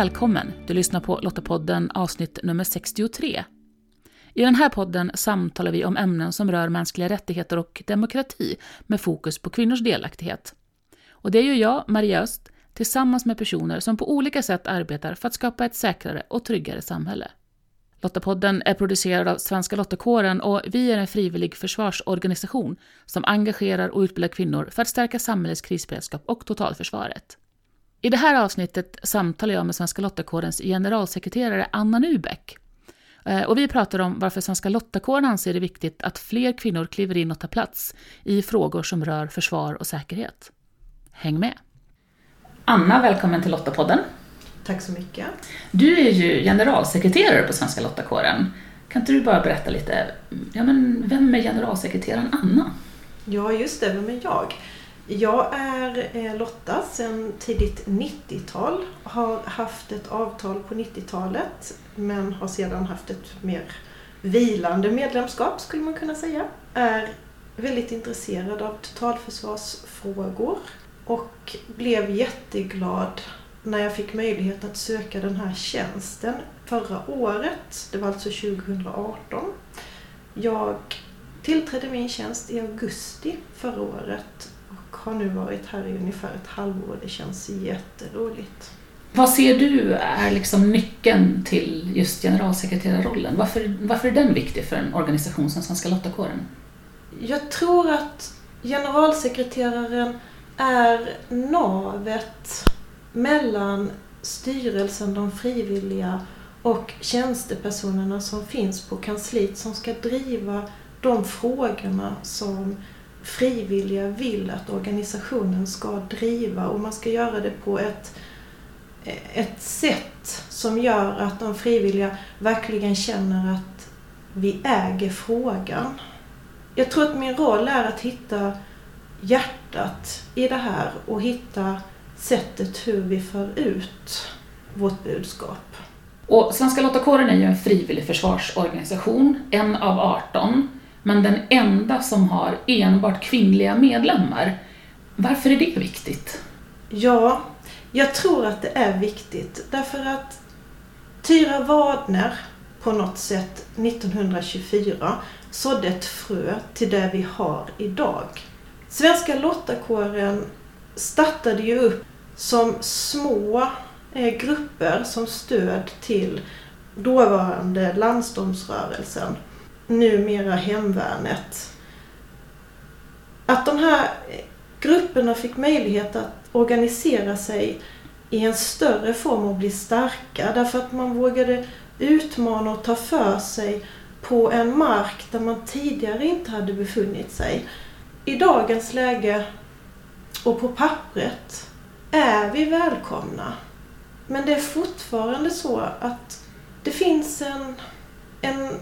Välkommen! Du lyssnar på Lottapodden avsnitt nummer 63. I den här podden samtalar vi om ämnen som rör mänskliga rättigheter och demokrati med fokus på kvinnors delaktighet. Och det gör jag, Maria Öst, tillsammans med personer som på olika sätt arbetar för att skapa ett säkrare och tryggare samhälle. Lottapodden är producerad av Svenska Lottakåren och vi är en frivillig försvarsorganisation som engagerar och utbildar kvinnor för att stärka samhällets krisberedskap och totalförsvaret. I det här avsnittet samtalar jag med Svenska Lottakårens generalsekreterare Anna Nubeck. Eh, och vi pratar om varför Svenska Lottakåren anser det viktigt att fler kvinnor kliver in och tar plats i frågor som rör försvar och säkerhet. Häng med! Anna, välkommen till Lottapodden. Tack så mycket. Du är ju generalsekreterare på Svenska Lottakåren. Kan inte du bara berätta lite, ja men vem är generalsekreteraren Anna? Ja, just det, vem är jag? Jag är eh, Lotta sedan tidigt 90-tal. Har haft ett avtal på 90-talet men har sedan haft ett mer vilande medlemskap skulle man kunna säga. Är väldigt intresserad av totalförsvarsfrågor och blev jätteglad när jag fick möjlighet att söka den här tjänsten förra året. Det var alltså 2018. Jag tillträdde min tjänst i augusti förra året har nu varit här i ungefär ett halvår. Det känns jätteroligt. Vad ser du är liksom nyckeln till just generalsekreterarrollen? Varför, varför är den viktig för en organisation som Svenska Lottakåren? Jag tror att generalsekreteraren är navet mellan styrelsen, de frivilliga och tjänstepersonerna som finns på kansliet som ska driva de frågorna som frivilliga vill att organisationen ska driva och man ska göra det på ett, ett sätt som gör att de frivilliga verkligen känner att vi äger frågan. Jag tror att min roll är att hitta hjärtat i det här och hitta sättet hur vi för ut vårt budskap. Och Svenska Lottakåren är ju en frivillig försvarsorganisation, en av 18 men den enda som har enbart kvinnliga medlemmar. Varför är det viktigt? Ja, jag tror att det är viktigt därför att Tyra Wadner på något sätt 1924 sådde ett frö till det vi har idag. Svenska Lottakåren startade ju upp som små eh, grupper som stöd till dåvarande Landsdomsrörelsen numera hemvärnet. Att de här grupperna fick möjlighet att organisera sig i en större form och bli starka därför att man vågade utmana och ta för sig på en mark där man tidigare inte hade befunnit sig. I dagens läge och på pappret är vi välkomna. Men det är fortfarande så att det finns en, en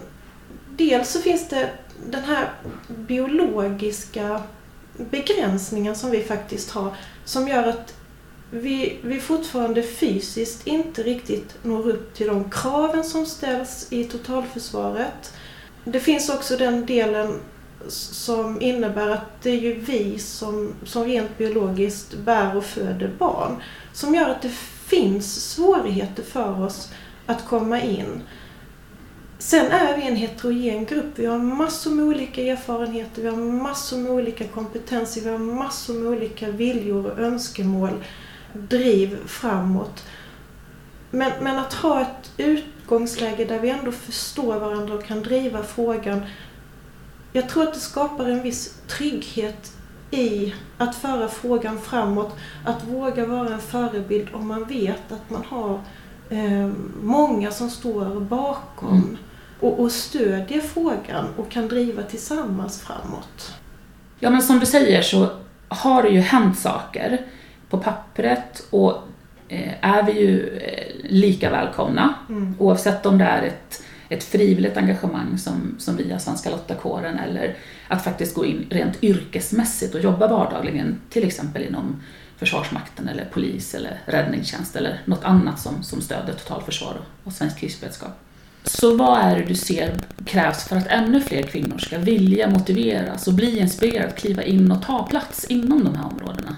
dels så finns det den här biologiska begränsningen som vi faktiskt har som gör att vi, vi fortfarande fysiskt inte riktigt når upp till de kraven som ställs i totalförsvaret. Det finns också den delen som innebär att det är ju vi som, som rent biologiskt bär och föder barn som gör att det finns svårigheter för oss att komma in. Sen är vi en heterogen grupp. Vi har massor med olika erfarenheter, vi har massor med olika kompetenser, vi har massor med olika viljor och önskemål, driv framåt. Men, men att ha ett utgångsläge där vi ändå förstår varandra och kan driva frågan. Jag tror att det skapar en viss trygghet i att föra frågan framåt. Att våga vara en förebild om man vet att man har eh, många som står bakom. Mm och, och stödjer frågan och kan driva tillsammans framåt. Ja, men som du säger så har det ju hänt saker på pappret och eh, är vi ju eh, lika välkomna mm. oavsett om det är ett, ett frivilligt engagemang som, som via Svenska Lottakåren eller att faktiskt gå in rent yrkesmässigt och jobba vardagligen till exempel inom Försvarsmakten eller polis eller räddningstjänst eller något annat som, som stöder totalförsvar och, och svensk krisberedskap. Så vad är det du ser krävs för att ännu fler kvinnor ska vilja motiveras och bli inspirerade att kliva in och ta plats inom de här områdena?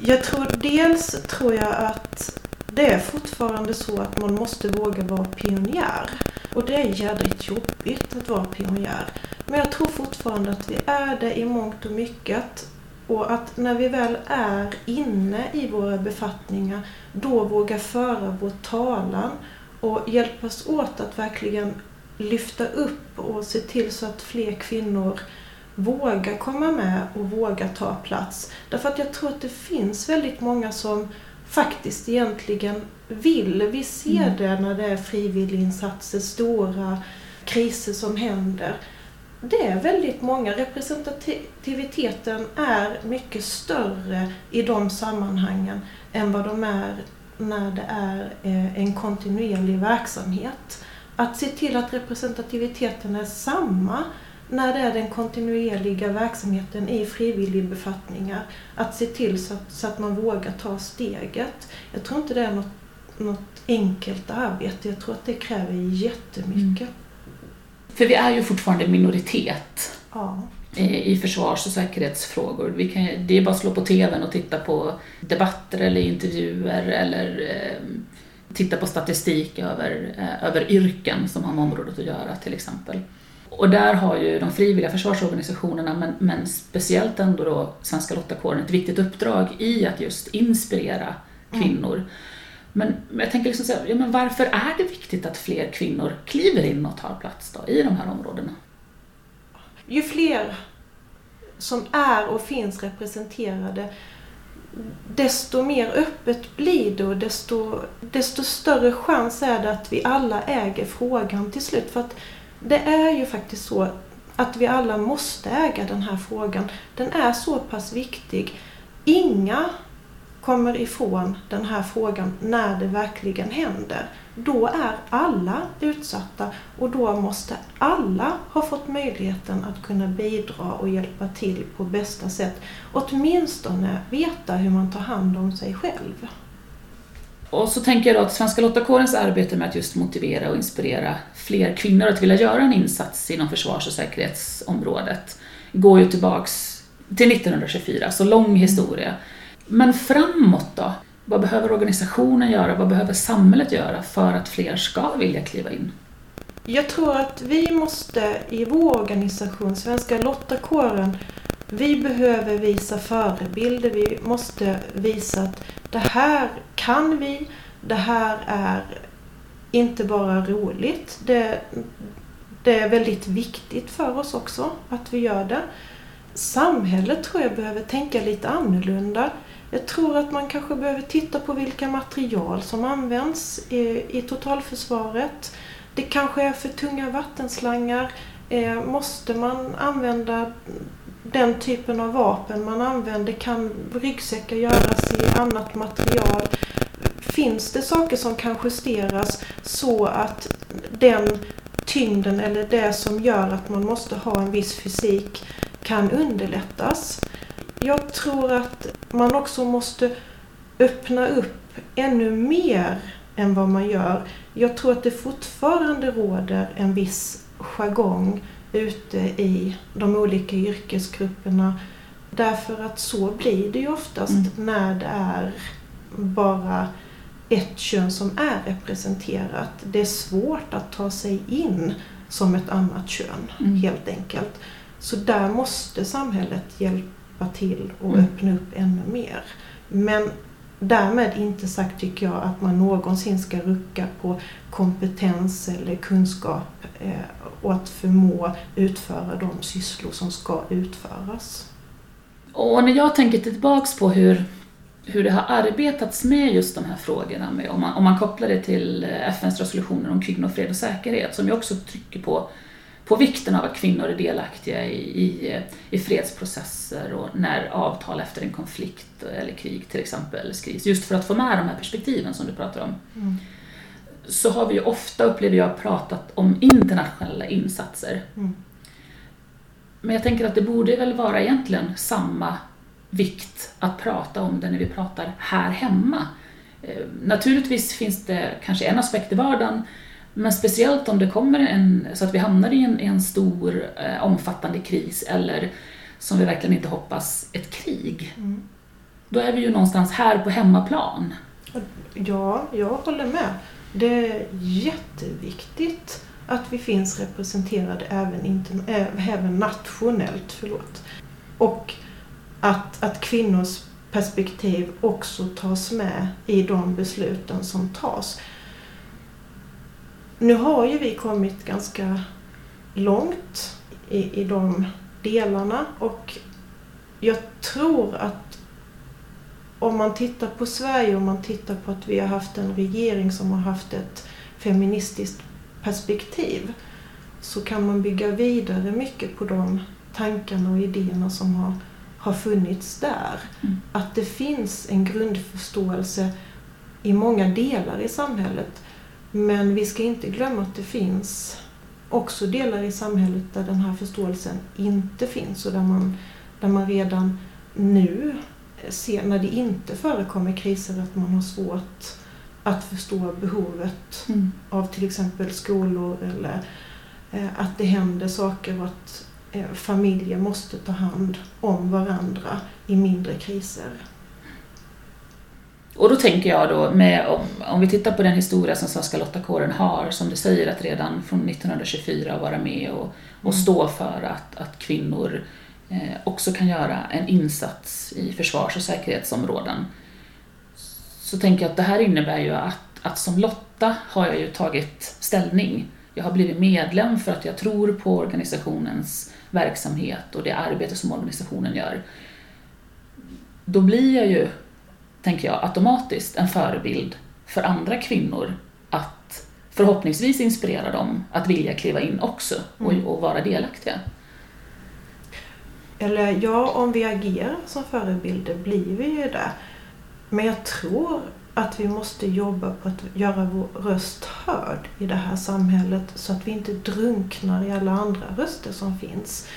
Jag tror dels tror jag att det är fortfarande så att man måste våga vara pionjär. Och det är jädrigt jobbigt att vara pionjär. Men jag tror fortfarande att vi är det i mångt och mycket. Och att när vi väl är inne i våra befattningar, då våga föra vår talan och hjälpas åt att verkligen lyfta upp och se till så att fler kvinnor vågar komma med och vågar ta plats. Därför att jag tror att det finns väldigt många som faktiskt egentligen vill. Vi ser mm. det när det är frivilliginsatser, stora kriser som händer. Det är väldigt många. Representativiteten är mycket större i de sammanhangen än vad de är när det är eh, en kontinuerlig verksamhet. Att se till att representativiteten är samma när det är den kontinuerliga verksamheten i frivilligbefattningar, att se till så att, så att man vågar ta steget. Jag tror inte det är något, något enkelt arbete. Jag tror att det kräver jättemycket. Mm. För vi är ju fortfarande minoritet ja. I, försvars och säkerhetsfrågor. Vi kan, det är bara att slå på TVn och titta på debatter eller intervjuer eller eh, titta på statistik över, eh, över yrken som har med området att göra till exempel. Och där har ju de frivilliga försvarsorganisationerna, men, men speciellt ändå då Svenska Lottakåren, ett viktigt uppdrag i att just inspirera mm. kvinnor. Mm. Men jag tänker liksom så här, ja, men varför är det viktigt att fler kvinnor kliver in och tar plats då, i de här områdena? Ju fler som är och finns representerade, desto mer öppet blir det och desto, desto större chans är det att vi alla äger frågan till slut. För att det är ju faktiskt så att vi alla måste äga den här frågan. Den är så pass viktig. Inga kommer ifrån den här frågan när det verkligen händer. Då är alla utsatta och då måste alla ha fått möjligheten att kunna bidra och hjälpa till på bästa sätt. Åtminstone veta hur man tar hand om sig själv. Och så tänker jag då att Svenska Lottakårens arbete med att just motivera och inspirera fler kvinnor att vilja göra en insats inom försvars och säkerhetsområdet går ju tillbaks till 1924, så lång historia. Men framåt då? Vad behöver organisationen göra? Vad behöver samhället göra för att fler ska vilja kliva in? Jag tror att vi måste i vår organisation, Svenska Lottakåren, vi behöver visa förebilder. Vi måste visa att det här kan vi. Det här är inte bara roligt. Det, det är väldigt viktigt för oss också att vi gör det. Samhället tror jag behöver tänka lite annorlunda. Jag tror att man kanske behöver titta på vilka material som används i, i totalförsvaret. Det kanske är för tunga vattenslangar. Eh, måste man använda den typen av vapen man använder? Kan ryggsäckar göras i annat material? Finns det saker som kan justeras så att den tyngden eller det som gör att man måste ha en viss fysik kan underlättas? Jag tror att man också måste öppna upp ännu mer än vad man gör. Jag tror att det fortfarande råder en viss jargong ute i de olika yrkesgrupperna. Därför att så blir det ju oftast mm. när det är bara ett kön som är representerat. Det är svårt att ta sig in som ett annat kön mm. helt enkelt. Så där måste samhället hjälpa till och mm. öppna upp ännu mer. Men därmed inte sagt tycker jag att man någonsin ska rucka på kompetens eller kunskap eh, och att förmå utföra de sysslor som ska utföras. Och när jag tänker tillbaks på hur, hur det har arbetats med just de här frågorna, med, om, man, om man kopplar det till FNs resolutioner om kvinnor, fred och säkerhet, som ju också trycker på, på vikten av att kvinnor är delaktiga i, i, i fredsprocesser och när avtal efter en konflikt eller krig till exempel skrivs, just för att få med de här perspektiven som du pratar om. Mm så har vi ju ofta, upplever jag, pratat om internationella insatser. Mm. Men jag tänker att det borde väl vara egentligen samma vikt att prata om det när vi pratar här hemma. Eh, naturligtvis finns det kanske en aspekt i vardagen, men speciellt om det kommer en, så att vi hamnar i en, en stor eh, omfattande kris eller som vi verkligen inte hoppas, ett krig. Mm. Då är vi ju någonstans här på hemmaplan. Ja, jag håller med. Det är jätteviktigt att vi finns representerade även, interna- äh, även nationellt. Förlåt. Och att, att kvinnors perspektiv också tas med i de besluten som tas. Nu har ju vi kommit ganska långt i, i de delarna och jag tror att om man tittar på Sverige, om man tittar på att vi har haft en regering som har haft ett feministiskt perspektiv så kan man bygga vidare mycket på de tankarna och idéerna som har, har funnits där. Mm. Att det finns en grundförståelse i många delar i samhället. Men vi ska inte glömma att det finns också delar i samhället där den här förståelsen inte finns och där man, där man redan nu ser när det inte förekommer kriser att man har svårt att förstå behovet mm. av till exempel skolor eller eh, att det händer saker och att eh, familjer måste ta hand om varandra i mindre kriser. Och då tänker jag då, med, om, om vi tittar på den historia som Svenska Lottakåren har, som du säger att redan från 1924 vara med och, och mm. stå för att, att kvinnor eh, också kan göra en insats i försvars och säkerhetsområden. Så tänker jag att det här innebär ju att, att som Lotta har jag ju tagit ställning. Jag har blivit medlem för att jag tror på organisationens verksamhet och det arbete som organisationen gör. Då blir jag ju tänker jag, automatiskt en förebild för andra kvinnor att förhoppningsvis inspirera dem att vilja kliva in också och, mm. och vara delaktiga. Eller ja, om vi agerar som förebilder blir vi ju det. Men jag tror att vi måste jobba på att göra vår röst hörd i det här samhället så att vi inte drunknar i alla andra röster som finns.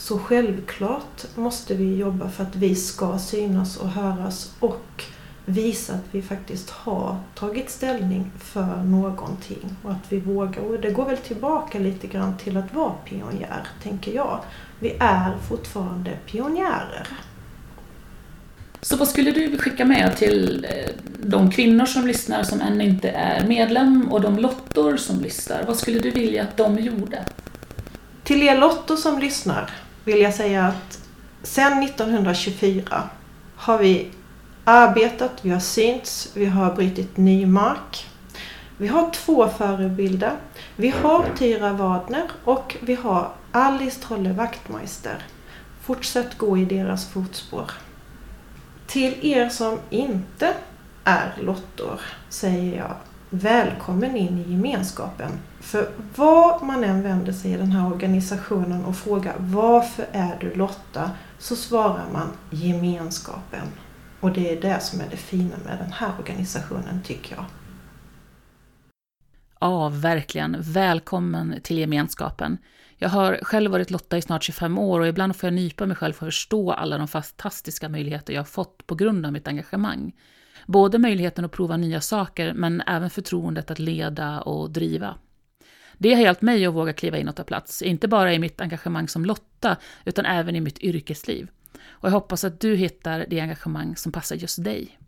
Så självklart måste vi jobba för att vi ska synas och höras och visa att vi faktiskt har tagit ställning för någonting och att vi vågar. Och det går väl tillbaka lite grann till att vara pionjär, tänker jag. Vi är fortfarande pionjärer. Så vad skulle du skicka med till eh, de kvinnor som lyssnar som ännu inte är medlem och de lottor som lyssnar? Vad skulle du vilja att de gjorde? Till er lottor som lyssnar vill jag säga att sedan 1924 har vi arbetat, vi har synts, vi har brutit ny mark. Vi har två förebilder. Vi har Tyra Wadner och vi har Alice Trolle Wachtmeister. Fortsätt gå i deras fotspår. Till er som inte är lottor säger jag välkommen in i gemenskapen. För var man än vänder sig i den här organisationen och frågar varför är du Lotta? Så svarar man gemenskapen. Och det är det som är det fina med den här organisationen, tycker jag. Ja, verkligen. Välkommen till gemenskapen. Jag har själv varit Lotta i snart 25 år och ibland får jag nypa mig själv för att förstå alla de fantastiska möjligheter jag har fått på grund av mitt engagemang. Både möjligheten att prova nya saker, men även förtroendet att leda och driva. Det har hjälpt mig att våga kliva in och ta plats, inte bara i mitt engagemang som Lotta, utan även i mitt yrkesliv. Och jag hoppas att du hittar det engagemang som passar just dig.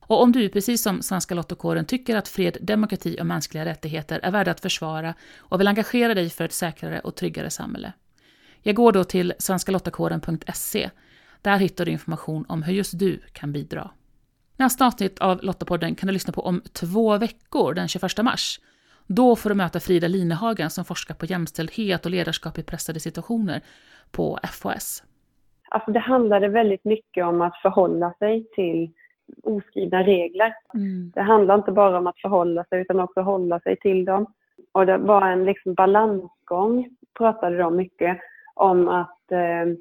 Och om du, precis som Svenska Lottokåren, tycker att fred, demokrati och mänskliga rättigheter är värda att försvara och vill engagera dig för ett säkrare och tryggare samhälle. Jag går då till svenskalottakåren.se. Där hittar du information om hur just du kan bidra. Nästa avsnitt av Lottapodden kan du lyssna på om två veckor, den 21 mars. Då får du möta Frida Linehagen som forskar på jämställdhet och ledarskap i pressade situationer på FHS. Alltså det handlade väldigt mycket om att förhålla sig till oskrivna regler. Mm. Det handlar inte bara om att förhålla sig utan också hålla sig till dem. Och det var en liksom balansgång, pratade de mycket om att eh,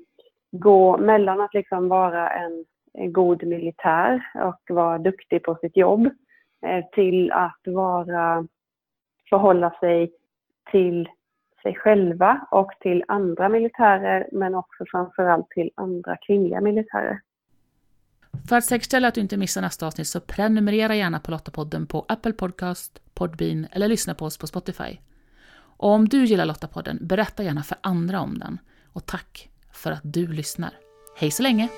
gå mellan att liksom vara en, en, Eh, god militär och vara duktig på sitt jobb eh, till att vara, förhålla sig till sig själva och till andra militärer men också framförallt till andra kvinnliga militärer. För att säkerställa att du inte missar nästa avsnitt så prenumerera gärna på Lottapodden på Apple Podcast, Podbean eller lyssna på oss på Spotify. Och om du gillar Lottapodden, berätta gärna för andra om den. Och tack för att du lyssnar. Hej så länge!